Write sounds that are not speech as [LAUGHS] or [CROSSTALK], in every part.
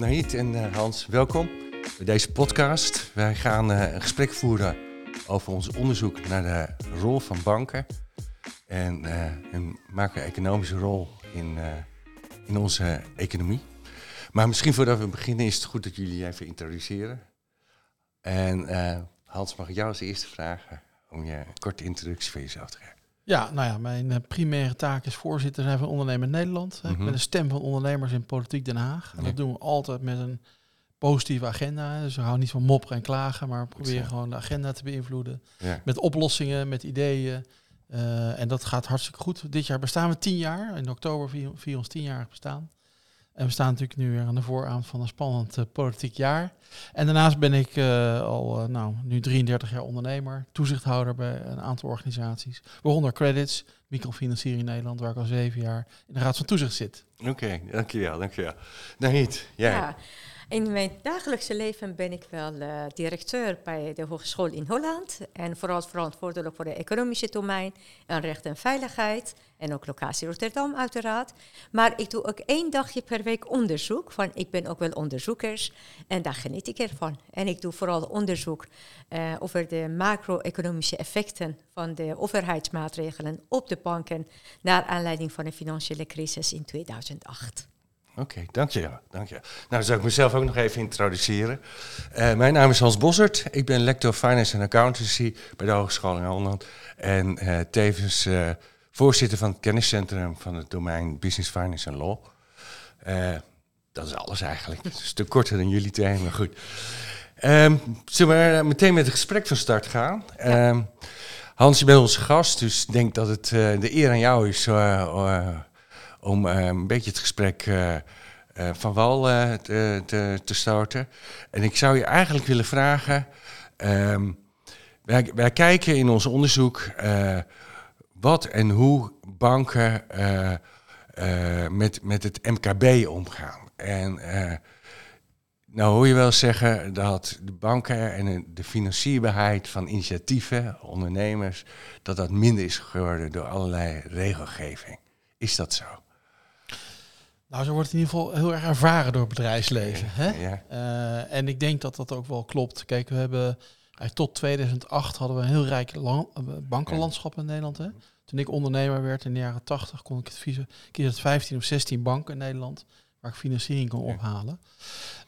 Nahid en uh, Hans, welkom bij deze podcast. Wij gaan uh, een gesprek voeren over ons onderzoek naar de rol van banken en uh, een macro-economische rol in, in onze economie. Maar misschien voordat we beginnen is het goed dat jullie even introduceren. En Hans, mag ik jou als eerste vragen om je een korte introductie van jezelf te geven? Ja, nou ja, mijn uh, primaire taak is voorzitter zijn van Ondernemer Nederland. Ik mhm. ben de stem van ondernemers in Politiek Den Haag. En dat doen we altijd met een positieve agenda. Dus we houden niet van mopperen en klagen, maar we proberen gewoon de agenda te beïnvloeden. Met oplossingen, met ideeën. Uh, en dat gaat hartstikke goed. Dit jaar bestaan we tien jaar. In oktober vier, vier ons tienjarig bestaan. En we staan natuurlijk nu weer aan de vooravond van een spannend uh, politiek jaar. En daarnaast ben ik uh, al uh, nou, nu 33 jaar ondernemer, toezichthouder bij een aantal organisaties. Waaronder Credits, microfinanciering Nederland, waar ik al zeven jaar in de Raad van Toezicht zit. Oké, okay, dankjewel, dankjewel. Nahid, jij? Ja. In mijn dagelijkse leven ben ik wel uh, directeur bij de Hogeschool in Holland. En vooral verantwoordelijk voor de economische domein en recht en veiligheid. En ook locatie Rotterdam uiteraard. Maar ik doe ook één dagje per week onderzoek. Van, ik ben ook wel onderzoekers en daar geniet ik ervan. En ik doe vooral onderzoek uh, over de macro-economische effecten van de overheidsmaatregelen op de banken. Naar aanleiding van de financiële crisis in 2008. Oké, dank je. Dank je. Nou, dan zou ik mezelf ook nog even introduceren. Uh, mijn naam is Hans Bossert. Ik ben lector Finance and Accountancy bij de Hogeschool in Holland. En uh, tevens uh, voorzitter van het kenniscentrum van het domein Business Finance and Law. dat is alles eigenlijk. Het is een stuk korter dan jullie twee, maar goed. Um, zullen we meteen met het gesprek van start gaan? Um, Hans, je bent onze gast, dus ik denk dat het de eer aan jou is om eh, een beetje het gesprek eh, eh, van wal te, te, te, starten. En ik zou je eigenlijk willen vragen. Ehm, wij, kijken in ons onderzoek wat en hoe banken met, met het MKB omgaan. En nou hoor je wel zeggen dat de banken en de financierbaarheid van initiatieven, ondernemers, dat dat minder is geworden door allerlei regelgeving. Is dat zo? Nou, zo wordt het in ieder geval heel erg ervaren door het bedrijfsleven. Hè? Ja. Uh, en ik denk dat dat ook wel klopt. Kijk, we hebben tot 2008 hadden we een heel rijk eh, bankenlandschap in Nederland. Hè? Toen ik ondernemer werd in de jaren 80, kon ik het kiezen, het 15 of 16 banken in Nederland waar ik financiering kon ophalen.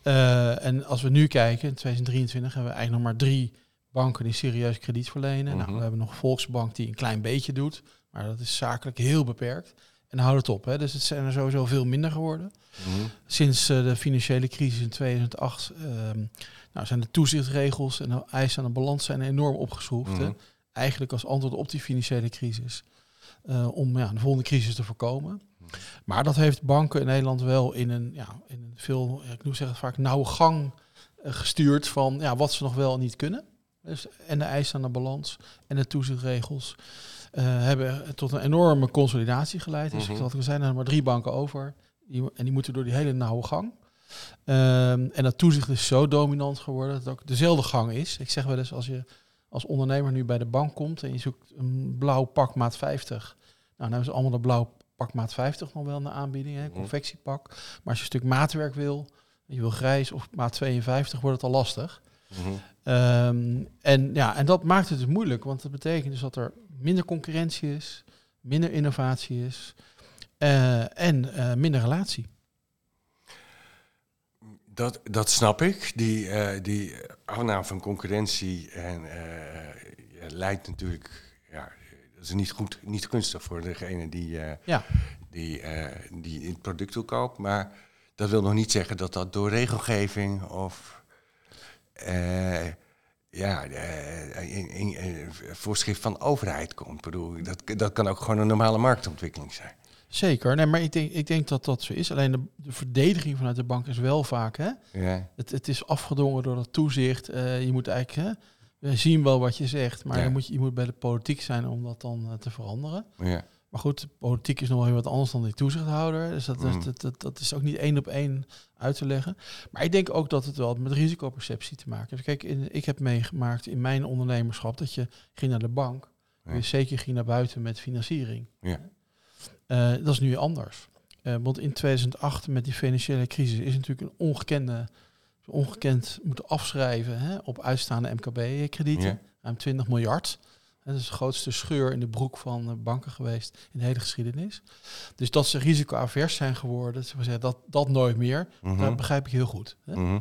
Uh, en als we nu kijken, in 2023 hebben we eigenlijk nog maar drie banken die serieus krediet verlenen. Nou, mhm. we hebben nog Volksbank die een klein beetje doet, maar dat is zakelijk heel beperkt. En houd het op. Hè. Dus het zijn er sowieso veel minder geworden. Mhm. Sinds uh, de financiële crisis in 2008 uh, ehm, nou, zijn de toezichtregels en de eisen aan de balans zijn enorm opgeschroefd. Mhm. Eigenlijk als antwoord op die financiële crisis. Uh, om ja, de volgende crisis te voorkomen. Maar dat heeft banken in Nederland wel in een, ja, in een veel, ik noem zeggen vaak, nauwe gang uh, gestuurd van ja, wat ze nog wel niet kunnen. Dus, en de eisen aan de balans en de toezichtregels. Uh, hebben tot een enorme consolidatie geleid. Dus mm -hmm. er zijn er maar drie banken over. Die, en die moeten door die hele nauwe gang. Um, en dat toezicht is zo dominant geworden dat het ook dezelfde gang is. Ik zeg wel eens, als je als ondernemer nu bij de bank komt en je zoekt een blauw pak maat 50. Nou, dan hebben ze allemaal de blauw pak maat 50 nog wel in de aanbieding, hè, mhm. confectiepak. Maar als je een stuk maatwerk wil, je wil grijs of maat 52, wordt het al lastig. Mm -hmm. um, en, ja, en dat maakt het dus moeilijk, want dat betekent dus dat er minder concurrentie is, minder innovatie is uh, en uh, minder relatie. Dat, dat snap ik. Die, uh, die afname van concurrentie en, leidt natuurlijk. Ja, dat is niet goed, niet gunstig voor degene die, ja. die, die het product wil. Maar dat wil nog niet zeggen dat dat door regelgeving of ja, een, een, voorschrift van overheid komt. Ik bedoel, dat, dat kan ook gewoon een normale marktontwikkeling zijn. Zeker, nee, maar ik denk, ik denk dat dat zo is. Alleen de, de verdediging vanuit de bank is wel vaak. Hè? Ja. Het, het is afgedwongen door het toezicht. Uh, je moet eigenlijk hè, we zien wel wat je zegt, maar ja. je, moet, je moet bij de politiek zijn om dat dan uh, te veranderen. Ja. Maar goed, politiek is nog wel heel wat anders dan die toezichthouder. Dus dat, mm. dat, dat, dat, is ook niet één op één uit te leggen. Maar ik denk ook dat het wel met risicoperceptie te maken heeft. Kijk, in, ik heb meegemaakt in mijn ondernemerschap dat je ging naar de bank. Ja. Je zeker ging naar buiten met financiering. Ja. Uh, dat is nu anders. want in 2008 met die financiële crisis is natuurlijk een ongekende, ongekend moeten afschrijven hè, op uitstaande MKB-kredieten. Ruim 20 miljard. Dat is de grootste scheur in de broek van banken geweest in de hele geschiedenis. Dus dat ze risicoavers zijn geworden, dat, dat nooit meer, mm dat begrijp ik heel goed. Hè? Mhm.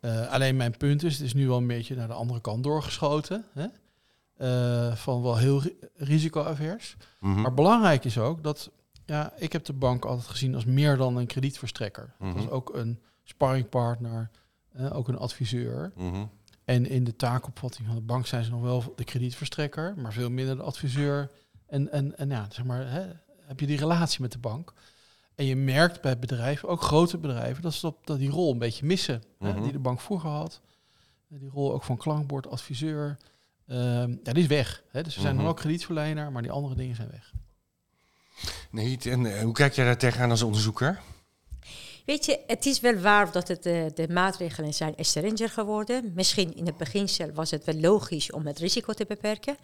Eh, alleen mijn punt is, het is nu wel een beetje naar de andere kant doorgeschoten. Hè? Uh, van wel heel risicoavers. Mm Maar belangrijk is ook dat, ja, ik heb de bank altijd gezien als meer dan een kredietverstrekker. Mm Als ook een sparringpartner, ook een adviseur. En in de taakopvatting van de bank zijn ze nog wel de kredietverstrekker, maar veel minder de adviseur. En, en, en ja, zeg maar, hè, heb je die relatie met de bank. En je merkt bij bedrijven, ook grote bedrijven, dat ze dat, die rol een beetje missen. hè, mhm. die de bank vroeger had. Die rol ook van klankbord, adviseur. Um, ja, die is weg. Hè. Dus ze zijn nog mhm. ook kredietverlener, maar die andere dingen zijn weg. Nee, en eh, hoe kijk jij daar tegenaan als onderzoeker? Weet je, het is wel waar dat het, de, de maatregelen zijn strenger geworden. Misschien in het beginsel was het wel logisch om het risico te beperken.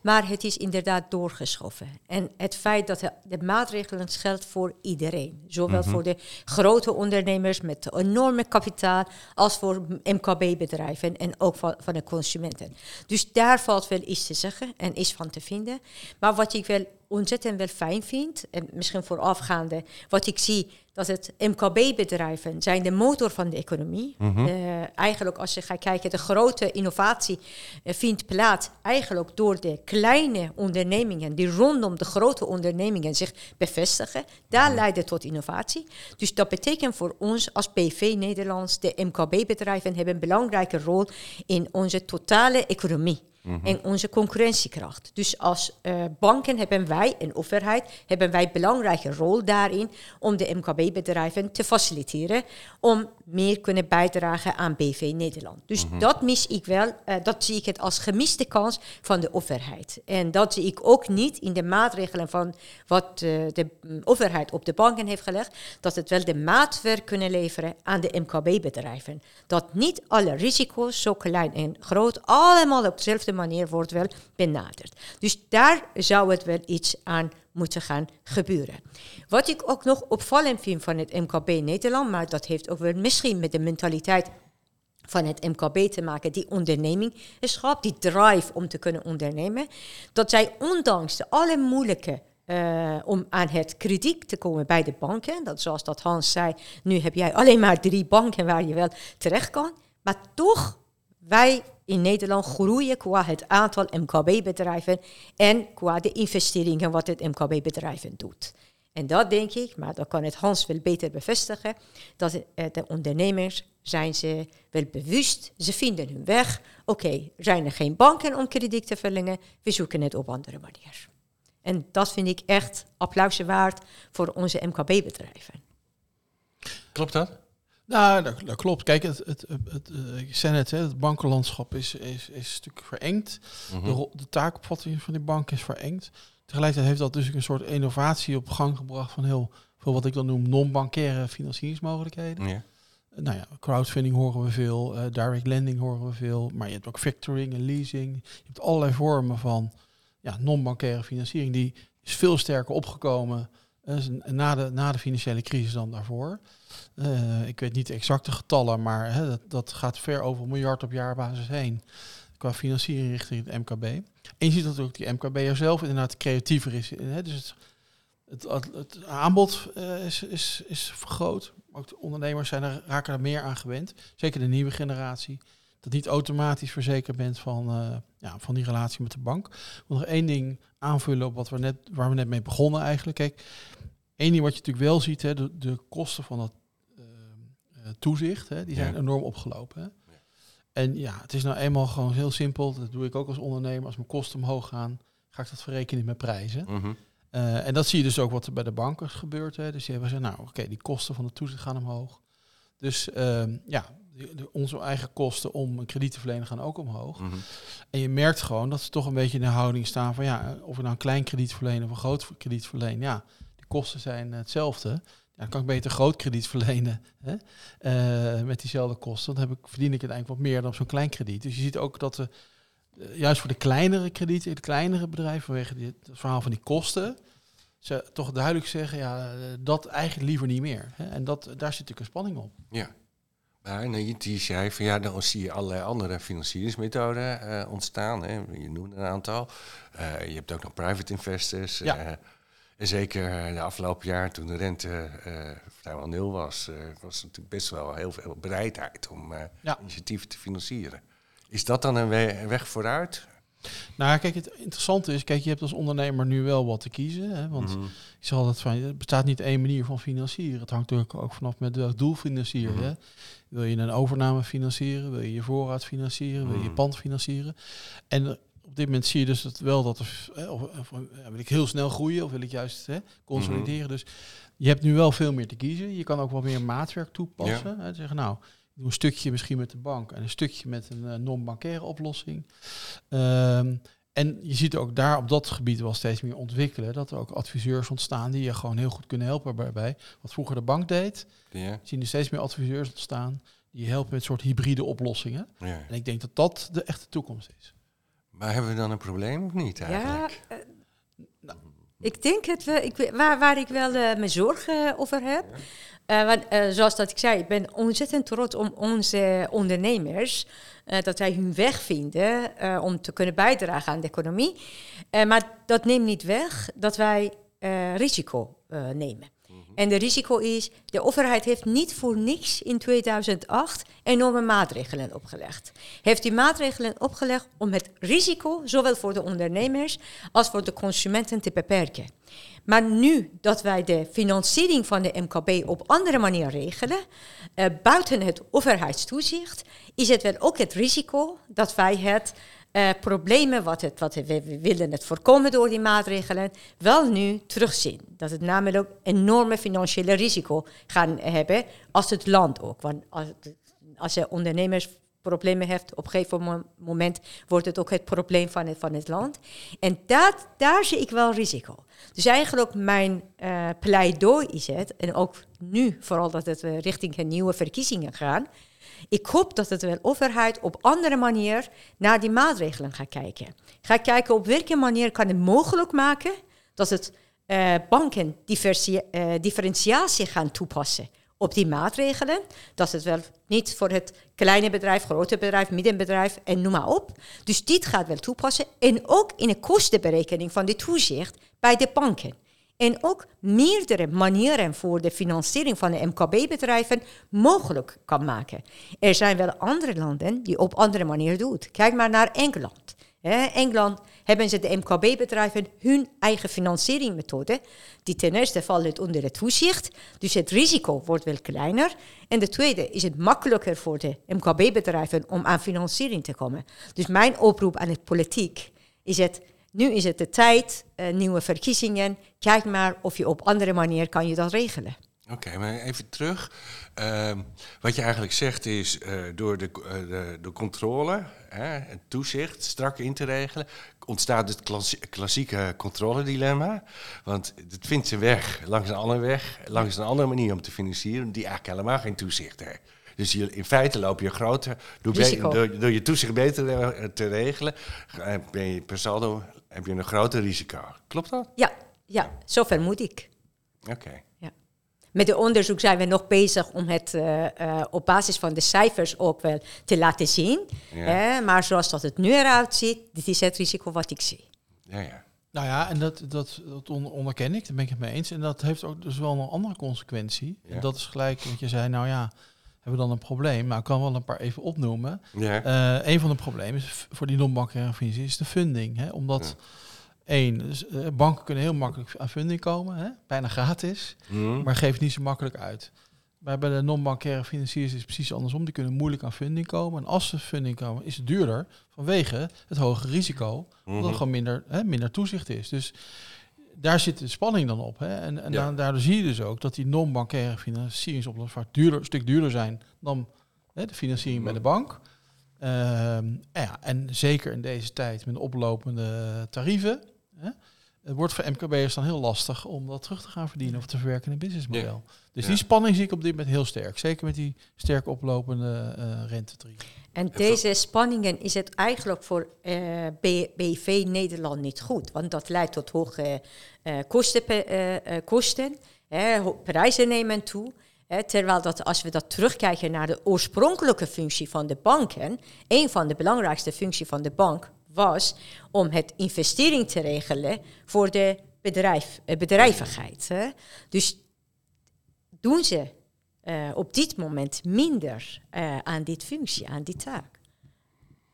Maar het is inderdaad doorgeschoven. En het feit dat de, maatregelen geldt voor iedereen. Zowel mhm. voor de grote ondernemers met enorme kapitaal als voor MKB-bedrijven en ook van, van de consumenten. Dus daar valt wel iets te zeggen en iets van te vinden. Maar wat ik wel ontzettend wel fijn vind, en misschien voorafgaande, wat ik zie, dat het MKB-bedrijven zijn de motor van de economie. Mm eigenlijk als je gaat kijken, de grote innovatie uh, vindt plaats eigenlijk door de kleine ondernemingen die rondom de grote ondernemingen zich bevestigen. Daar mm leidt het tot innovatie. Dus dat betekent voor ons als PV Nederlands, de MKB-bedrijven hebben een belangrijke rol in onze totale economie. Mhm. en onze concurrentiekracht. Dus als uh, banken hebben wij, en overheid, hebben wij een belangrijke rol daarin om de MKB-bedrijven te faciliteren om meer kunnen bijdragen aan BV Nederland. Dus mhm. dat mis ik wel, uh, dat zie ik het als gemiste kans van de overheid. En dat zie ik ook niet in de maatregelen van wat uh, de mm, overheid op de banken heeft gelegd, dat het wel de maatwerk kunnen leveren aan de MKB-bedrijven. Dat niet alle risico's, zo klein en groot, allemaal op dezelfde manier wordt wel benaderd. Dus daar zou het wel iets aan moeten gaan gebeuren. Wat ik ook nog opvallend vind van het MKB Nederland, maar dat heeft ook wel misschien met de mentaliteit van het MKB te maken, die onderneming is die drive om te kunnen ondernemen, dat zij ondanks de alle moeilijke uh, om aan het krediet te komen bij de banken, dat zoals dat Hans zei, nu heb jij alleen maar drie banken waar je wel terecht kan, maar toch wij in Nederland groeien qua het aantal MKB-bedrijven en qua de investeringen wat het MKB-bedrijven doet. En dat denk ik, maar dat kan het Hans veel beter bevestigen, dat de ondernemers zijn ze wel bewust, ze vinden hun weg. Oké, okay, zijn er geen banken om krediet te verlengen, we zoeken het op andere manier. En dat vind ik echt applausje waard voor onze MKB-bedrijven. Klopt dat? Nou, dat, klopt. Kijk, het, het, het, eh, ik zei net, hè, het bankenlandschap is, is, is verengd. Mhm. de, de taakopvatting van die bank is verengd. Tegelijkertijd heeft dat dus een soort innovatie op gang gebracht van heel veel wat ik dan noem non-bankaire financieringsmogelijkheden. Ja. Nou ja, crowdfunding horen we veel, uh, direct lending horen we veel, maar je hebt ook factoring en leasing. Je hebt allerlei vormen van ja, non-bankaire financiering die is veel sterker opgekomen na, de, na de financiële crisis dan daarvoor. Uh, ik weet niet de exacte getallen, maar hè, dat, dat gaat ver over een miljard op jaarbasis heen. Qua financiering richting het MKB. En je ziet dat ook die MKB'er zelf inderdaad creatiever is. Hè, dus het, het, het, aanbod uh, is, is, is vergroot. Ook de ondernemers zijn er, raken er meer aan gewend. Zeker de nieuwe generatie. Dat niet automatisch verzekerd bent van, uh, ja, van die relatie met de bank. Ik wil nog één ding aanvullen op wat we net, waar we net mee begonnen eigenlijk. Kijk, één ding wat je natuurlijk wel ziet, hè, de, de kosten van dat uh, toezicht, hè, die zijn enorm opgelopen. Hè. En ja, het is nou eenmaal gewoon heel simpel. Dat doe ik ook als ondernemer. Als mijn kosten omhoog gaan, ga ik dat verrekenen met prijzen. Mhm. Uh, en dat zie je dus ook wat er bij de banken gebeurt. Hè. Dus die hebben gezegd, nou oké, die kosten van de toezicht gaan omhoog. Dus uh, ja, de, onze eigen kosten om een krediet te verlenen gaan ook omhoog. Mhm. En je merkt gewoon dat ze toch een beetje in de houding staan van ja, of we nou een klein krediet verlenen of een groot krediet verlenen. Ja, de kosten zijn hetzelfde. Ja, dan kan ik beter groot krediet verlenen hè? Uh, met diezelfde kosten. Dan heb ik, verdien ik het eigenlijk wat meer dan op zo'n klein krediet. Dus je ziet ook dat we juist voor de kleinere kredieten, de kleinere bedrijven, vanwege dit, het verhaal van die kosten, ze toch duidelijk zeggen, ja, dat eigenlijk liever niet meer. Hè? En dat, daar zit natuurlijk een spanning op. Ja. Maar nou, je zei van ja, dan zie je allerlei andere financieringsmethoden uh, ontstaan. Hè. Je noemde een aantal. Uh, je hebt ook nog private investors. Ja. Uh, en zeker de afgelopen jaar, toen de rente vrijwel nul was, was er natuurlijk best wel heel veel bereidheid om initiatieven te financieren. Is dat dan een weg vooruit? Nou, kijk, het interessante is, kijk, je hebt als ondernemer nu wel wat te kiezen. Hè, want mm je zal het van, het bestaat niet één manier van financieren. Het hangt natuurlijk ook vanaf met welk doel financier je. Mhm. Wil je een overname financieren? Wil je je voorraad financieren? Wil je je mhm. pand financieren? En op dit moment zie je dus dat wel dat er, of, of, wil ik heel snel groeien of wil ik juist hè, consolideren. Mhm. Dus je hebt nu wel veel meer te kiezen. Je kan ook wel meer maatwerk toepassen. Hè, zeggen, nou, doe een stukje misschien met de bank en een stukje met een uh, non-bankaire oplossing. Um, en je ziet ook daar op dat gebied wel steeds meer ontwikkelen. Dat er ook adviseurs ontstaan die je gewoon heel goed kunnen helpen bij. Wat vroeger de bank deed, ja. zien er steeds meer adviseurs ontstaan die helpen met soort hybride oplossingen. Ja. En ik denk dat dat de echte toekomst is. Maar hebben we dan een probleem of niet eigenlijk? Ja, uh, nou, ik denk het wel. Ik, waar, waar ik wel uh, mijn zorgen over heb. Want, zoals dat ik zei, ik ben ontzettend trots om onze ondernemers. dat wij hun weg vinden om te kunnen bijdragen aan de economie. maar dat neemt niet weg dat wij risico nemen. En de risico is, de overheid heeft niet voor niks in 2008 enorme maatregelen opgelegd. Heeft die maatregelen opgelegd om het risico, zowel voor de ondernemers als voor de consumenten, te beperken. Maar nu dat wij de financiering van de MKB op andere manier regelen, uh, buiten het overheidstoezicht, is het wel ook het risico dat wij het uh, problemen, wat, het, wat we, willen het voorkomen door die maatregelen, wel nu terugzien. Dat het namelijk ook enorme financiële risico gaan hebben als het land ook. Want als, als je ondernemers problemen heeft, op een gegeven moment wordt het ook het probleem van het, van het land. En dat, daar zie ik wel risico. Dus eigenlijk mijn uh, pleidooi is het, en ook nu, vooral dat het richting nieuwe verkiezingen gaan, ik hoop dat de overheid op andere manier naar die maatregelen gaat kijken. Gaat kijken op welke manier kan het mogelijk maken dat het uh, banken differentiatie gaan toepassen op die maatregelen. Dat het wel niet voor het kleine bedrijf, grote bedrijf, middenbedrijf en noem maar op. Dus dit gaat wel toepassen. En ook in de kostenberekening van de toezicht bij de banken. En ook meerdere manieren voor de financiering van de MKB-bedrijven mogelijk kan maken. Er zijn wel andere landen die op andere manier doen. Kijk maar naar Engeland. In Engeland hebben ze de MKB-bedrijven hun eigen financieringmethode. Die ten eerste valt het onder het toezicht, dus het risico wordt wel kleiner. En de tweede is het makkelijker voor de MKB-bedrijven om aan financiering te komen. Dus mijn oproep aan het politiek is het nu is het de tijd, uh, nieuwe verkiezingen. Kijk maar of je op andere manier kan je dat regelen. Oké, maar even terug. Uh, wat je eigenlijk zegt is, uh, door de, uh, de, de, controle, het toezicht strak in te regelen, ontstaat het klassieke controledilemma. Want het vindt zijn weg langs een andere weg, langs een andere manier om te financieren, die eigenlijk helemaal geen toezicht heeft. Dus je, in feite loop je groter, door, door, door, je toezicht beter te regelen, ben je per saldo heb je een groter risico. Klopt dat? Ja, ja zover moet ik. Oké. Ja. Met het onderzoek zijn we nog bezig om het uh, uh, op basis van de cijfers ook wel te laten zien. Ja. maar zoals dat het nu eruit ziet, dit is het risico wat ik zie. Ja, ja. Nou ja, en dat, dat, dat onderken ik, daar ben ik het mee eens. En dat heeft ook dus wel een andere consequentie. En dat is gelijk wat je zei, nou ja, hebben we dan een probleem? Nou, ik kan wel een paar even opnoemen. Ja. Uh, een van de problemen is voor die non-bankaire financiën is de funding. Hè? Omdat, één, dus, uh, banken kunnen heel makkelijk aan funding komen, hè? bijna gratis, mm. maar geeft niet zo makkelijk uit. Maar bij de non-bankaire financiers is het precies andersom. Die kunnen moeilijk aan funding komen. En als ze funding komen, is het duurder vanwege het hoge risico. Omdat er mhm. gewoon minder, hè, minder toezicht is. Dus daar zit de spanning dan op. Hè? En, en ja. daardoor zie je dus ook dat die non-bankaire financieringsoplossingen vaak duurder, een stuk duurder zijn dan hè, de financiering bij de bank. Uh, ja, en zeker in deze tijd met oplopende tarieven. Hè? het wordt voor MKB'ers dan heel lastig om dat terug te gaan verdienen of te verwerken in een businessmodel. Dus die spanning zie ik op dit moment heel sterk. Zeker met die sterk oplopende uh, En deze spanningen is het eigenlijk voor uh, BV Nederland niet goed. Want dat leidt tot hoge uh, kosten. kosten prijzen nemen toe. terwijl dat als we dat terugkijken naar de oorspronkelijke functie van de banken, een van de belangrijkste functies van de bank was om het investering te regelen voor de bedrijf, eh, bedrijvigheid. Hè. Dus doen ze uh, op dit moment minder uh, aan dit functie, aan die taak.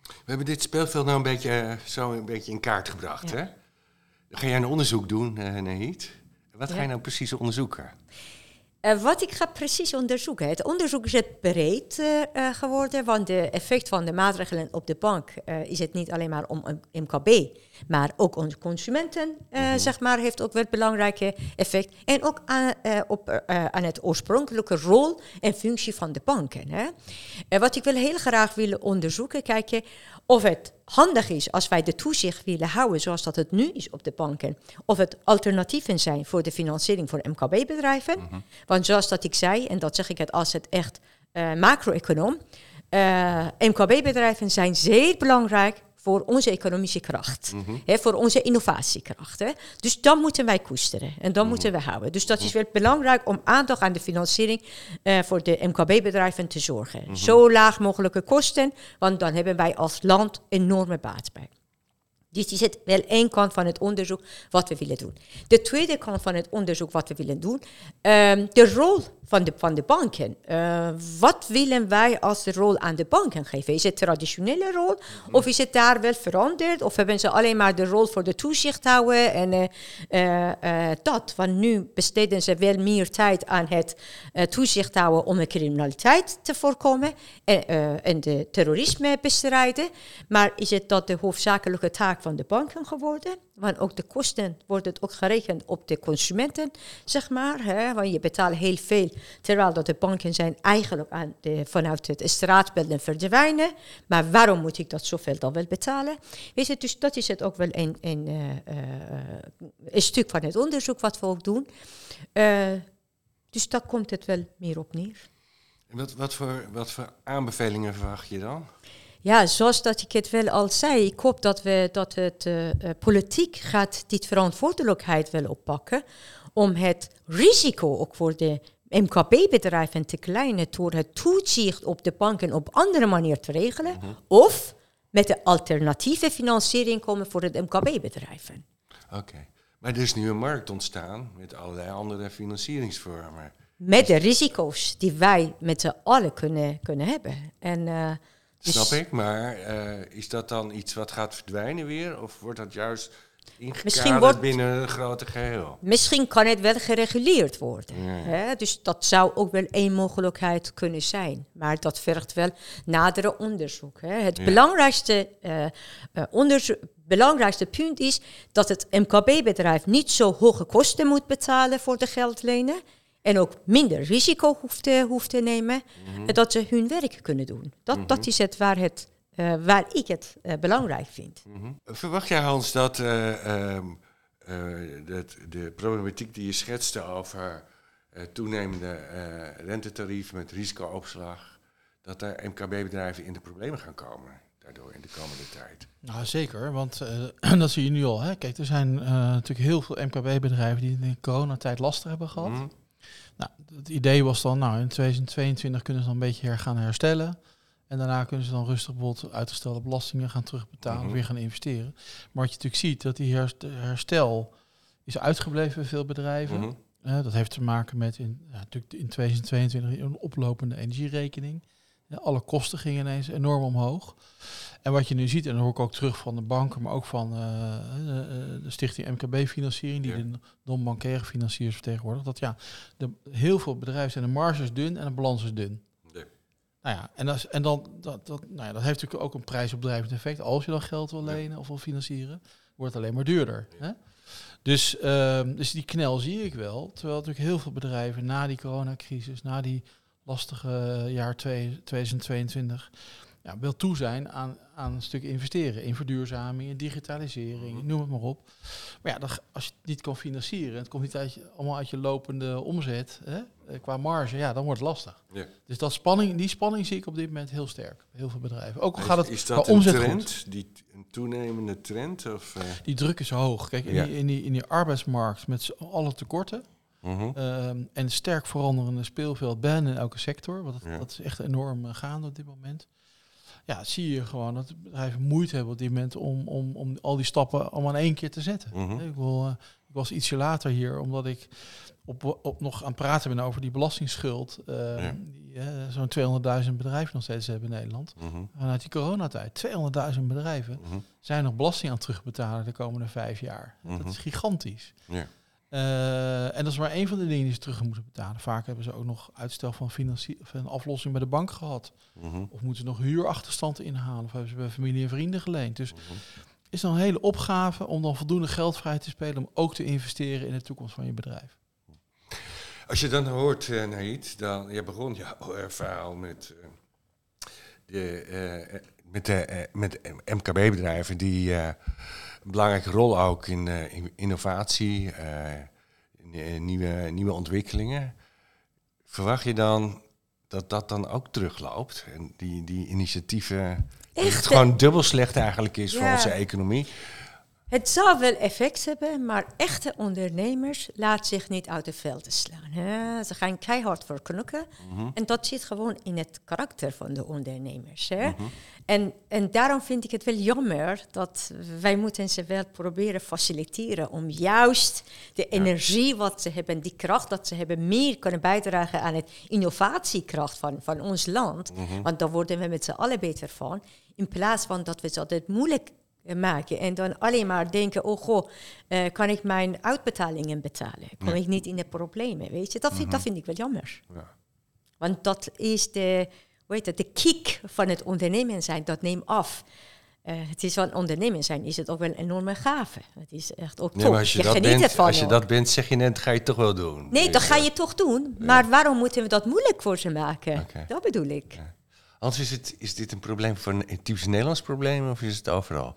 We hebben dit speelveld nou een beetje, zo een beetje in kaart gebracht. Hè? Ga jij een onderzoek doen, uh, Nahid? Wat ga je nou precies onderzoeken? Uh, wat ik ga precies onderzoeken. Het onderzoek is het breed uh, geworden, want de effect van de maatregelen op de bank uh, is het niet alleen maar om MKB, maar ook onze consumenten, mm zeg maar, heeft ook wel belangrijke effect. En ook aan, op, aan het oorspronkelijke rol en functie van de banken. Hè. wat ik wil heel graag willen onderzoeken, kijken of het handig is als wij de toezicht willen houden zoals dat het nu is op de banken. Of het alternatieven zijn voor de financiering voor MKB-bedrijven. Mhm. Want zoals dat ik zei, en dat zeg ik het als het echt uh, macro-econoom. Uh, MKB-bedrijven zijn zeer belangrijk voor onze economische kracht, mm hè, voor onze innovatiekracht. Hè. Dus dan moeten wij koesteren en dan mhm. moeten we houden. Dus dat is wel belangrijk om aandacht aan de financiering uh, voor de MKB-bedrijven te zorgen. Mhm. Zo laag mogelijke kosten, want dan hebben wij als land enorme baat bij. Dit is het wel één kant van het onderzoek wat we willen doen. De tweede kant van het onderzoek wat we willen doen, um, de rol van de, van de banken. Uh, wat willen wij als rol aan de banken geven? Is het traditionele rol of is het daar wel veranderd? Of hebben ze alleen maar de rol voor de toezicht houden en uh, uh, dat? Want nu besteden ze wel meer tijd aan het toezicht houden om de criminaliteit te voorkomen en, en de terrorisme bestrijden. Maar is het dat de hoofdzakelijke taak van de banken geworden? Want ook de kosten worden ook gerekend op de consumenten, zeg maar. Hè? Want je betaalt heel veel, terwijl dat de banken zijn eigenlijk aan de, vanuit het straatbeelden verdwijnen. Maar waarom moet ik dat zoveel dan wel betalen? Weet je, dus dat is het ook wel een, een, uh, uh, een stuk van het onderzoek wat we ook doen. Uh, dus daar komt het wel meer op neer. Wat, wat, voor, wat voor aanbevelingen verwacht je dan? Ja, zoals dat ik het wel al zei, ik hoop dat, we, dat het uh, politiek gaat dit verantwoordelijkheid wel oppakken om het risico ook voor de MKB-bedrijven te kleinen door het toezicht op de banken op andere manier te regelen, mhm. of met de alternatieve financiering komen voor de MKB-bedrijven. Oké, maar er is nu een markt ontstaan met allerlei andere financieringsvormen. Met de risico's die wij met z'n allen kunnen, kunnen hebben. En uh, Snap dus ik, maar uh, is dat dan iets wat gaat verdwijnen weer? Of wordt dat juist ingekaderd binnen een grote geheel? Misschien kan het wel gereguleerd worden. Hè? Dus dat zou ook wel één mogelijkheid kunnen zijn. Maar dat vergt wel nadere onderzoek. Hè? Het belangrijkste, uh, onderzoek, belangrijkste punt is dat het MKB-bedrijf niet zo hoge kosten moet betalen voor de geldlenen en ook minder risico hoeft te, hoeft te nemen, mm dat ze hun werk kunnen doen. Dat, mhm. dat is het waar, het, uh, waar ik het uh, belangrijk vind. Mm Verwacht jij, Hans, dat uh, de problematiek die je schetste over toenemende rentetarieven met risicoopslag, dat er MKB-bedrijven in de problemen gaan komen? Daardoor in de komende tijd. Nou, zeker, want [CLEARS THROAT] dat zie je nu al. Hè. Kijk, er zijn natuurlijk heel veel MKB-bedrijven die in de coronatijd lastig hebben gehad. Mhm. Nou, het idee was dan, nou, in 2022 kunnen ze dan een beetje gaan herstellen. En daarna kunnen ze dan rustig bijvoorbeeld uitgestelde belastingen gaan terugbetalen, mm weer gaan investeren. Maar wat je natuurlijk ziet, dat die herstel is uitgebleven bij veel bedrijven. Mhm. dat heeft te maken met in, ja, natuurlijk in 2022 een oplopende energierekening. Alle kosten gingen ineens enorm omhoog. En wat je nu ziet, en dat hoor ik ook terug van de banken, maar ook van uh, de, de, stichting MKB-financiering, die de non-bankaire financiers vertegenwoordigt, dat ja, de, heel veel bedrijven zijn de marges dun en de balans is dun. Nou ja, en, dat, en dan, dat, dat, nou ja, dat heeft natuurlijk ook een prijsopdrijvend effect. Als je dan geld wil lenen of wil financieren, wordt het alleen maar duurder. Hè? Dus, uh, dus die knel zie ik wel. Terwijl natuurlijk heel veel bedrijven na die coronacrisis, na die lastige jaar 2022, ja, wil toe zijn aan, aan een stuk investeren in verduurzaming, in digitalisering, Mhm. noem het maar op. Maar ja, dan, als je het niet kan financieren, het komt niet uit je, allemaal uit je lopende omzet hè, eh, qua marge, ja, dan wordt het lastig. Ja. Dus dat spanning, die spanning zie ik op dit moment heel sterk. Heel veel bedrijven. Ook al gaat het is, qua dat een omzet trend? goed. Die, een toenemende trend? Of, eh? Die druk is hoog. Kijk, in, Ja. die, in, die, in die arbeidsmarkt met alle tekorten Mhm. ehm, en sterk veranderende speelveld bijna in elke sector, want dat, Ja. dat is echt enorm eh, gaande op dit moment. Ja, zie je gewoon dat bedrijven moeite hebben op dit moment om, om, om al die stappen allemaal in één keer te zetten. Mhm. Ik, wil, eh, ik was ietsje later hier, omdat ik op, op nog aan het praten ben over die belastingsschuld. eh, Ja. die eh, zo'n 200.000 bedrijven nog steeds hebben in Nederland. Mhm. Vanuit die coronatijd, 200.000 bedrijven Mhm. zijn nog belasting aan het terugbetalen de komende vijf jaar. Dat is gigantisch. Ja. En dat is maar één van de dingen die ze terug moeten betalen. Vaak hebben ze ook nog uitstel van, financie- van aflossing bij de bank gehad. Mhm. Of moeten ze nog huurachterstand inhalen. Of hebben ze bij familie en vrienden geleend. Dus Mhm. is dan een hele opgave om dan voldoende geld vrij te spelen om ook te investeren in de toekomst van je bedrijf. Als je dan hoort, uh, dan je begon jouw uh, verhaal met uh, de, met, de, met MKB-bedrijven die een belangrijke rol ook in, in innovatie, in, nieuwe, nieuwe ontwikkelingen. Verwacht je dan dat dat dan ook terugloopt? En die, die initiatieven, dat het gewoon dubbel slecht eigenlijk is ja. voor onze economie? Het zal wel effect hebben, maar echte ondernemers laten zich niet uit de velden slaan. Hè. Ze gaan keihard voor knokken. Mhm. En dat zit gewoon in het karakter van de ondernemers. Hè. Mm-hmm. En, en daarom vind ik het wel jammer dat wij moeten ze wel proberen faciliteren om juist de energie wat ze hebben, die kracht dat ze hebben, meer kunnen bijdragen aan het innovatiekracht van, van ons land. Mm-hmm. Want daar worden we met z'n allen beter van. In plaats van dat we het altijd moeilijk maken. En dan alleen maar denken, oh goh, uh, kan ik mijn uitbetalingen betalen? Kom ik niet in de problemen, weet je? Dat vind, mm-hmm. dat vind ik wel jammer. Ja. Want dat is de, hoe heet het, de kick van het ondernemen zijn, dat neemt af. Uh, het is van ondernemen zijn, is het ook wel een enorme gave. Het is echt ook nee, top. als je, je dat geniet bent, ervan Als je ook. dat bent, zeg je net, ga je toch wel doen. Nee, dat ga je toch doen. Maar waarom moeten we dat moeilijk voor ze maken? Okay. Dat bedoel ik. Anders is, het, is dit een probleem voor een typisch Nederlands probleem of is het overal?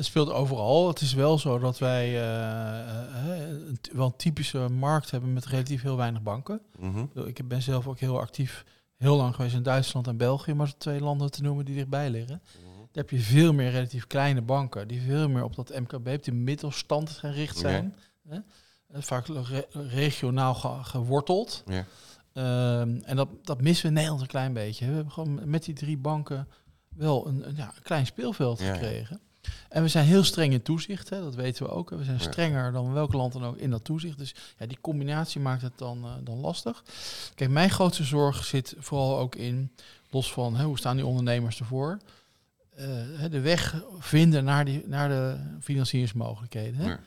Het speelt overal. Het is wel zo dat wij uh, een, wel een typische markt hebben met relatief heel weinig banken. Mm-hmm. Ik ben zelf ook heel actief, heel lang geweest in Duitsland en België, maar twee landen te noemen die dichtbij liggen. Mm-hmm. Daar heb je veel meer relatief kleine banken die veel meer op dat MKB, op de middelstand gericht zijn. Hè? Vaak re regionaal ge geworteld. Um, en dat, dat missen we in Nederland een klein beetje. We hebben gewoon met die drie banken wel een, een, ja, een klein speelveld Ja, ja. En we zijn heel streng in toezicht, hè, dat weten we ook. We zijn strenger dan welk land dan ook in dat toezicht. Dus ja, die combinatie maakt het dan, uh, dan lastig. Kijk, mijn grootste zorg zit vooral ook in, los van hè, hoe staan die ondernemers ervoor, uh, de weg vinden naar, die, naar de financieringsmogelijkheden. Hè. Ja.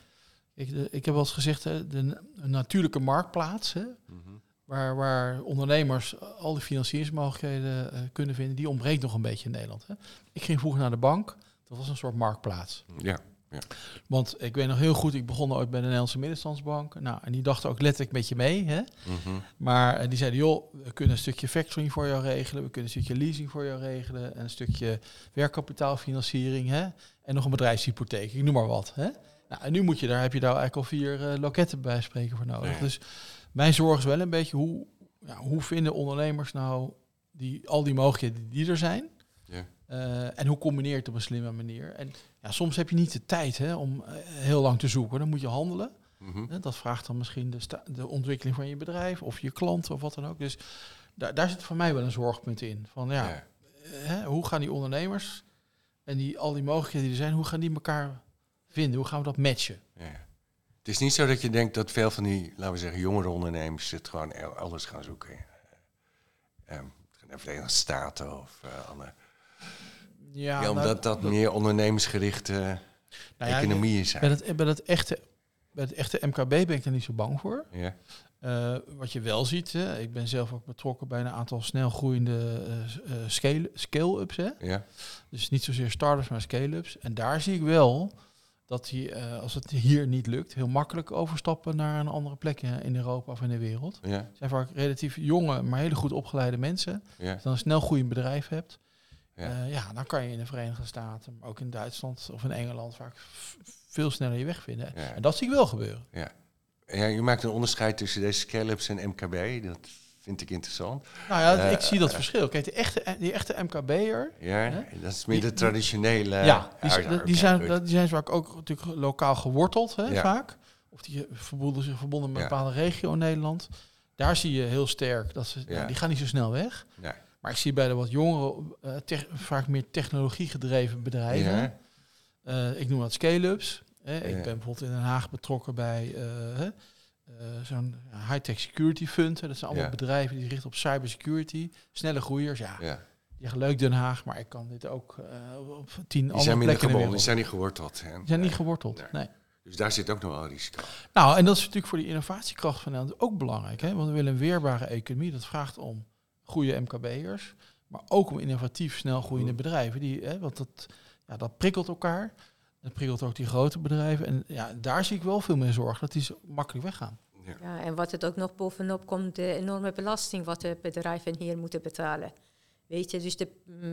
Ik, de, ik heb wel eens gezegd, hè, de, een natuurlijke marktplaats, hè, Mm-hmm. waar, waar ondernemers al die financieringsmogelijkheden uh, kunnen vinden, die ontbreekt nog een beetje in Nederland. Hè. Ik ging vroeger naar de bank, dat was een soort marktplaats. Ja. Ja. Want ik weet nog heel goed, ik begon ooit bij de Nederlandse Middenstandsbank. Nou, en die dachten ook letterlijk met je mee. Hè? Mm-hmm. Maar uh, die zeiden, joh, we kunnen een stukje factoring voor jou regelen. We kunnen een stukje leasing voor jou regelen. En een stukje werkkapitaalfinanciering. Hè? En nog een bedrijfshypotheek, ik noem maar wat. Hè? Nou, en nu moet je daar, heb je daar eigenlijk al vier uh, loketten bij spreken voor nodig. Dus mijn zorg is wel een beetje, hoe, ja, hoe vinden ondernemers nou die, al die mogelijkheden die er zijn... Ja. Uh, en hoe combineer je het op een slimme manier? En ja, soms heb je niet de tijd hè, om uh, heel lang te zoeken. Dan moet je handelen. Hè, dat vraagt dan misschien de, de, ontwikkeling van je bedrijf of je klanten of wat dan ook. Dus daar, daar zit voor mij wel een zorgpunt in. Van ja, Ja. Hè, hoe gaan die ondernemers en die, al die mogelijkheden die er zijn, hoe gaan die elkaar vinden? Hoe gaan we dat matchen? Ja. Het is niet zo dat je denkt dat veel van die, laten we zeggen, jongere ondernemers het gewoon elders gaan zoeken. Uh, de Verenigde Staten of uh, andere. Ja, Ja, omdat nou, dat, meer ondernemersgerichte nou ja, economieën zijn. Bij het, bij, het echte, bij het echte MKB ben ik daar niet zo bang voor. Ja. Uh, wat je wel ziet, hè, ik ben zelf ook betrokken bij een aantal snel groeiende uh, scale, scale-ups. Hè? Ja. Dus niet zozeer startups, maar scale-ups. En daar zie ik wel dat die, uh, als het hier niet lukt, heel makkelijk overstappen naar een andere plek in Europa of in de wereld. Ja. Het zijn vaak relatief jonge, maar hele goed opgeleide mensen. Ja. Als je dan een snel groeiend bedrijf hebt, Ja. ja. dan kan je in de Verenigde Staten, maar ook in Duitsland of in Engeland vaak veel sneller je weg vinden. En dat zie ik wel gebeuren. Ja. Ja, je maakt een onderscheid tussen deze scale-ups en MKB. Dat vind ik interessant. Nou ja, ik zie dat verschil. Kijk, de echte, die echte MKB'er... Ja, dat is meer de traditionele... Ja, die, die, zijn, die zijn vaak ook natuurlijk lokaal geworteld, hè, vaak. Of die verbonden zich verbonden met een bepaalde regio in Nederland. Daar zie je heel sterk dat ze... Nou, die gaan niet zo snel weg. Nee. Maar ik zie bij de wat jongere, uh, vaak meer technologie gedreven bedrijven... Uh, ik noem dat scale-ups. ik ben bijvoorbeeld in Den Haag betrokken bij... Uh, zo'n high-tech security fund. Dat zijn allemaal bedrijven die richten op cybersecurity. Snelle groeiers, ja. ja. Ja, leuk Den Haag, maar ik kan dit ook uh, op tien die andere plekken gebonden, Die zijn niet geworteld. Hè? Die zijn niet geworteld, nee. Dus daar zit ook nog wel een risico. Nou, en dat is natuurlijk voor die innovatiekracht van Nederland ook belangrijk. Hè? Want we willen een weerbare economie. Dat vraagt om goede MKB'ers, maar ook om innovatief, snel groeiende bedrijven. Die, hè, want dat, ja, dat prikkelt elkaar. Dat prikkelt ook die grote bedrijven. En ja, daar zie ik wel veel meer zorg dat die zo makkelijk weggaan. Ja. ja. en wat het ook nog bovenop komt, de enorme belasting wat de bedrijven hier moeten betalen. Weet je, dus de,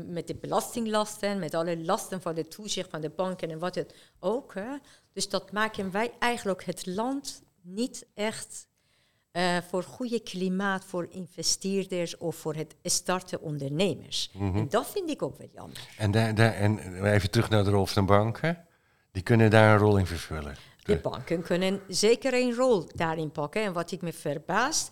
met de belastinglasten, met alle lasten van de toezicht van de banken en wat het ook. Hè. Dus dat maken wij eigenlijk het land niet echt uh, voor goede klimaat voor investeerders of voor het starten ondernemers. Mhm. En dat vind ik ook wel jammer. En, daar, daar, en even terug naar de rol van de banken. Die kunnen daar een rol in vervullen. De banken kunnen zeker een rol daarin pakken. En wat ik me verbaast,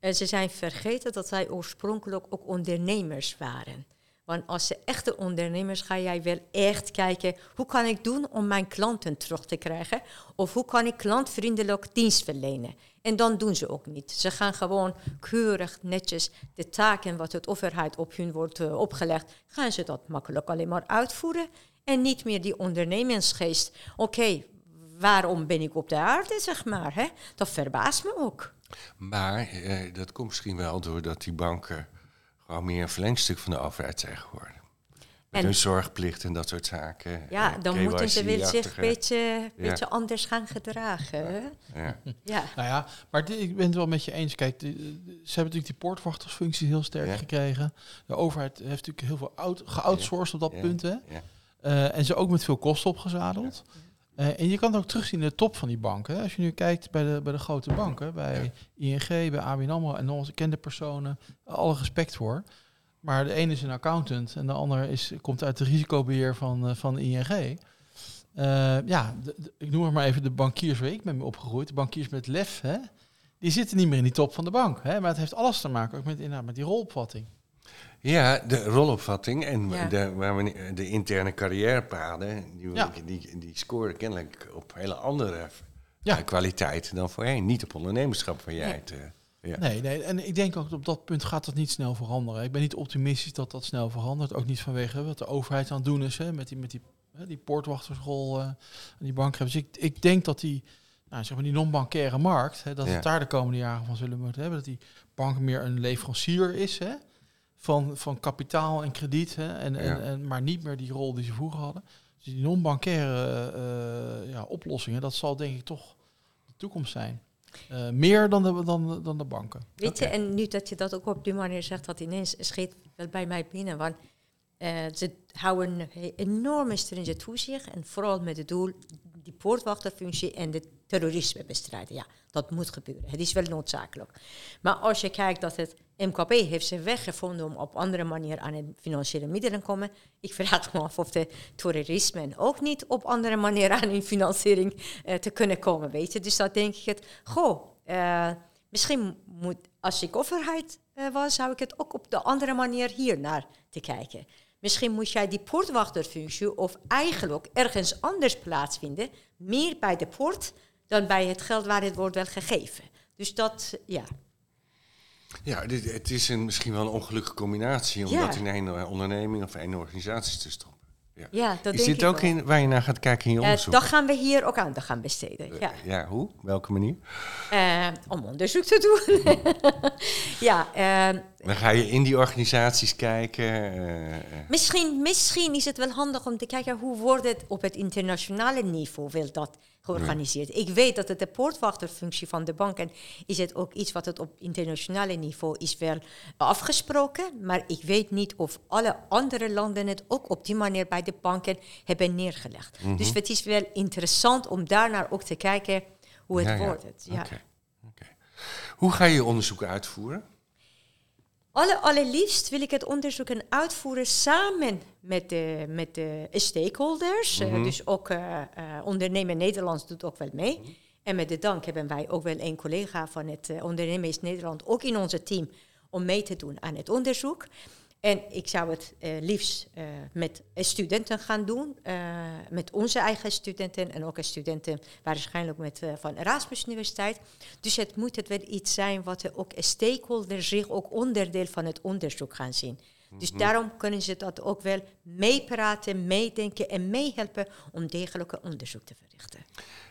uh, ze zijn vergeten dat zij oorspronkelijk ook ondernemers waren. Want als ze echte ondernemers ga jij wel echt kijken, hoe kan ik doen om mijn klanten terug te krijgen? Of hoe kan ik klantvriendelijk dienst verlenen? En dan doen ze ook niet. Ze gaan gewoon keurig, netjes de taken wat het overheid op hun wordt uh, opgelegd, gaan ze dat makkelijk alleen maar uitvoeren. En niet meer die ondernemingsgeest. Oké, waarom ben ik op de aarde, zeg maar. Hè? Dat verbaast me ook. Maar eh, dat komt misschien wel doordat die banken gewoon meer een verlengstuk van de overheid zijn geworden. Met hun zorgplicht en dat soort zaken. Ja, eh, dan moeten ze wel zich een beetje, beetje anders gaan gedragen. Ja. ja. Nou ja, maar ik ben het wel met je eens. Kijk, ze hebben natuurlijk die poortwachtersfunctie heel sterk gekregen. De overheid heeft natuurlijk heel veel out, geoutsourced op dat punt. Hè? Uh, en ze ook met veel kosten opgezadeld. Uh, en je kan het ook terugzien in de top van die banken. Als je nu kijkt bij de, bij de grote banken, bij ING, bij ABN AMRO en onze kende personen, alle respect voor. Maar de ene is een accountant en de ander is, komt uit het risicobeheer van, uh, van ING. Uh, ja, ik noem maar even de bankiers waar ik ben mee opgegroeid. De bankiers met lef, hè, die zitten niet meer in die top van de bank. Hè, maar het heeft alles te maken ook met, inderdaad, met die rolopvatting. Ja, de rolopvatting en de, waar we de interne carrièrepaden, die, die, die scoren kennelijk op hele andere ja. kwaliteiten dan voorheen. Niet op ondernemerschap van jij het... Ja. Nee, nee, en ik denk ook op dat punt gaat dat niet snel veranderen. Ik ben niet optimistisch dat dat snel verandert. Ook niet vanwege wat de overheid aan het doen is hè, met die, met die, hè, die poortwachterschool uh, die bank. Dus ik, ik denk dat die, nou, zeg maar die non-bankaire markt, hè, dat we daar de komende jaren van zullen moeten hebben. Dat die bank meer een leverancier is. Hè, van, van kapitaal en krediet, hè, en, en, en, maar niet meer die rol die ze vroeger hadden. Dus die non-bankaire uh, ja, oplossingen, dat zal denk ik toch de toekomst zijn. Uh, meer dan de, dan, dan de banken. Weet je, en nu dat je dat ook op die manier zegt, dat ineens schiet bij mij binnen. Want uh, ze houden een enorme stringent toezicht en vooral met het doel die poortwachterfunctie en de terrorisme bestrijden. Ja, dat moet gebeuren. Het is wel noodzakelijk. Maar als je kijkt dat het MKB heeft zijn weg gevonden om op andere manier aan de financiële middelen te komen. Ik vraag me af of de terrorisme ook niet op andere manier aan hun financiering uh, te kunnen komen, weet je. Dus dat denk ik het, goh, uh, misschien moet, als ik overheid uh, was, zou ik het ook op de andere manier hier naar te kijken. Misschien moet jij die poortwachterfunctie of eigenlijk ergens anders plaatsvinden, meer bij de poort dan bij het geld waar het wordt wel gegeven. Dus dat, ja. Ja, dit, het is een, misschien wel een ongelukkige combinatie om dat in een onderneming of een organisatie te stoppen. Ja, ja dat is dit ook in, waar je naar gaat kijken in je onderzoek? Uh, dat gaan we hier ook aan gaan besteden. Ja, uh, ja hoe? Welke manier? Uh, om onderzoek te doen. [LAUGHS] ja, Dan ga je in die organisaties kijken. misschien, misschien is het wel handig om te kijken hoe wordt het op het internationale niveau wil dat georganiseerd. Ik weet dat het de poortwachterfunctie van de banken is het ook iets wat het op internationale niveau is wel afgesproken. Maar ik weet niet of alle andere landen het ook op die manier bij de banken hebben neergelegd. Mhm. Dus het is wel interessant om daarnaar ook te kijken hoe het wordt. Ja. Hoe ga je onderzoeken uitvoeren? Alle, allerliefst wil ik het onderzoek uitvoeren samen met de, met de stakeholders. Eh, mhm. dus ook uh, Ondernemen Nederlands doet ook wel mee. En met de dank hebben wij ook wel een collega van het Ondernemen Nederland ook in onze team om mee te doen aan het onderzoek. En ik zou het uh, liefst uh, met studenten gaan doen, uh, met onze eigen studenten en ook studenten waarschijnlijk met, van Erasmus Universiteit. Dus het moet het wel iets zijn wat ook stakeholders zich ook onderdeel van het onderzoek gaan zien. Dus mhm. daarom kunnen ze dat ook wel meepraten, meedenken en meehelpen om degelijke onderzoek te verrichten.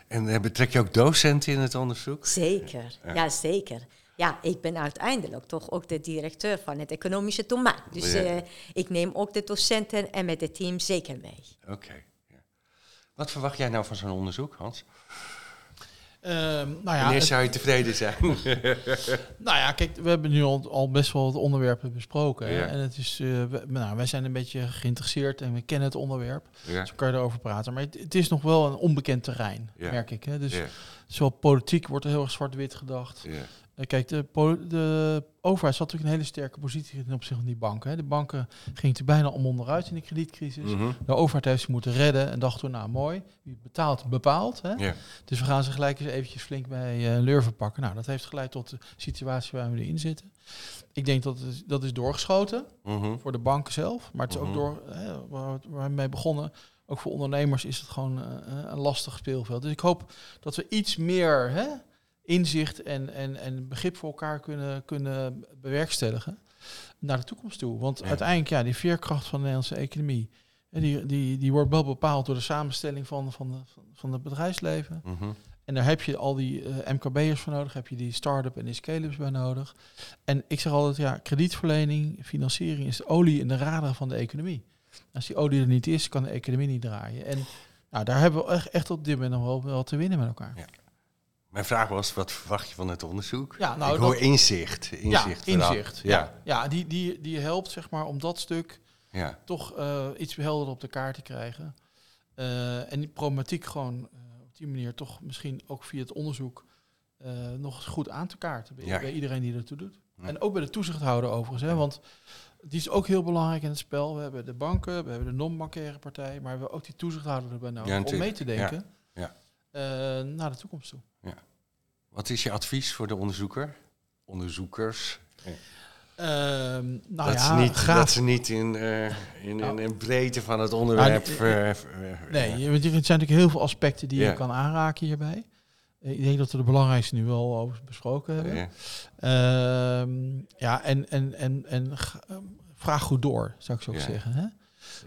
En betrek je ook docenten in het onderzoek? Zeker, ja zeker ja, ik ben uiteindelijk toch ook de directeur van het economische domein. Dus uh, ik neem ook de docenten en met het team zeker mee. Oké. ja. Wat verwacht jij nou van zo'n onderzoek, Hans? Um, nou ja, Wanneer zou je tevreden zijn? [LAUGHS] nou ja, kijk, we hebben nu al, al best wel wat onderwerpen besproken. Ja. En het is, uh, we, nou, wij zijn een beetje geïnteresseerd en we kennen het onderwerp. Ja. Dus we kunnen erover praten. Maar het, het, is nog wel een onbekend terrein, merk ik. Hè? Dus zowel politiek wordt er heel erg zwart-wit gedacht. Eh, kijk, de, de overheid zat natuurlijk een hele sterke positie ten opzichte van die banken. Hè. De banken gingen er bijna om onderuit in de kredietcrisis. Mhm. De overheid heeft ze moeten redden en dacht toen, nou mooi, wie betaalt, bepaalt. Hè. Dus we gaan ze gelijk eens eventjes flink bij uh, Lurven pakken. Nou, dat heeft geleid tot de situatie waar we nu in zitten. Ik denk dat het, dat is doorgeschoten mhm. voor de banken zelf. Maar het is ook mhm. door, hè, waar, waar we mee begonnen, ook voor ondernemers is het gewoon uh, een lastig speelveld. Dus ik hoop dat we iets meer... Hè, inzicht en, en, en begrip voor elkaar kunnen, kunnen bewerkstelligen naar de toekomst toe. Want uiteindelijk, ja, die veerkracht van de Nederlandse economie, die, die, die wordt wel bepaald door de samenstelling van, van, de, van het bedrijfsleven. Mhm. En daar heb je al die uh, eh, MKB'ers voor nodig, heb je die start-up en die scale-ups bij nodig. En ik zeg altijd, ja, kredietverlening, financiering is de olie in de radar van de economie. Als die olie er niet is, kan de economie niet draaien. En nou, daar hebben we echt, echt op dit moment nog wel, wel te winnen met elkaar. Ja. Mijn vraag was, wat verwacht je van het onderzoek? Ja, nou, ik hoor inzicht. Inzicht, ja, inzicht. Ja, ja. die, die, die helpt zeg maar om dat stuk ja. toch uh, iets helder op de kaart te krijgen. Uh, en die problematiek gewoon uh, op die manier toch misschien ook via het onderzoek nog goed aan te kaarten bij, bij iedereen die ertoe doet. En ook bij de toezichthouder overigens, hè, want die is ook heel belangrijk in het spel. We hebben de banken, we hebben de non-bankaire partij, maar we hebben ook die toezichthouder erbij nodig om mee te denken naar de toekomst toe. Ja. Wat is je advies voor de onderzoeker? Onderzoekers? Uh, nou dat, ja, ze niet, dat ze niet in, uh, in, nou, in, breedte van het onderwerp. Uh, nee, er zijn natuurlijk heel veel aspecten die je kan aanraken hierbij. Ik denk dat we de belangrijkste nu wel over besproken hebben. Ja, ehm, ja en, en, en, en vraag goed door, zou ik zo zeggen. Hè?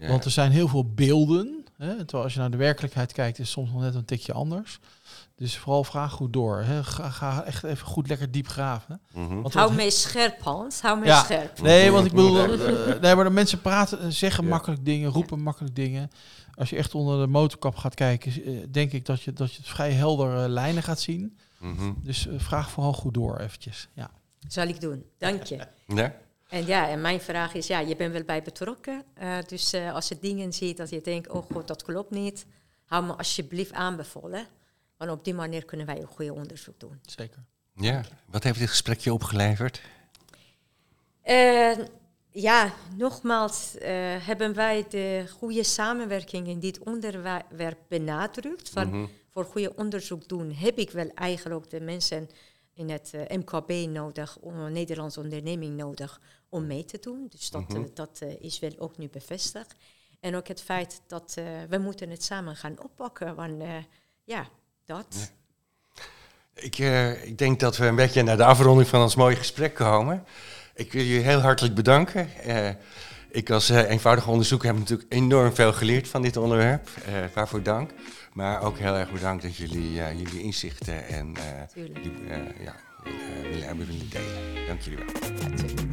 Want er zijn heel veel beelden. Hè? Terwijl als je naar de werkelijkheid kijkt, is het soms nog net een tikje anders. Dus vooral vraag goed door. Hè. Ga, ga, echt even goed lekker diep graven. Mm Hou mee scherp, Hans. Hou mee scherp. Nee, want ik bedoel, uh, nee, maar de mensen praten, zeggen makkelijk dingen, roepen makkelijk dingen. Als je echt onder de motorkap gaat kijken, eh, denk ik dat je, dat je het vrij helder uh, lijnen gaat zien. Mhm. Dus vraag vooral goed door eventjes. Ja. Zal ik doen. Dank je. Ja. En ja, en mijn vraag is, ja, je bent wel bij betrokken. dus als je dingen ziet dat je denkt, oh god, dat klopt niet. Hou me alsjeblieft aanbevolen. Want op die manier kunnen wij een goede onderzoek doen. Zeker. Ja, wat heeft dit gesprekje opgeleverd? Uh, ja, nogmaals uh, hebben wij de goede samenwerking in dit onderwerp benadrukt. Van mhm. Voor goede onderzoek doen heb ik wel eigenlijk de mensen in het uh, eh, MKB nodig, een Nederlandse onderneming nodig om mee te doen. Dus dat, mhm. dat is wel ook nu bevestigd. En ook het feit dat we moeten het samen gaan oppakken. Want ja, dat. Ik, uh, ik denk dat we een beetje naar de afronding van ons mooie gesprek komen. Ik wil jullie heel hartelijk bedanken. Uh, ik als uh, eenvoudige onderzoeker heb natuurlijk enorm veel geleerd van dit onderwerp. waarvoor dank. Maar ook heel erg bedankt dat jullie jullie inzichten en jullie, ja, willen hebben willen delen. Dank jullie wel.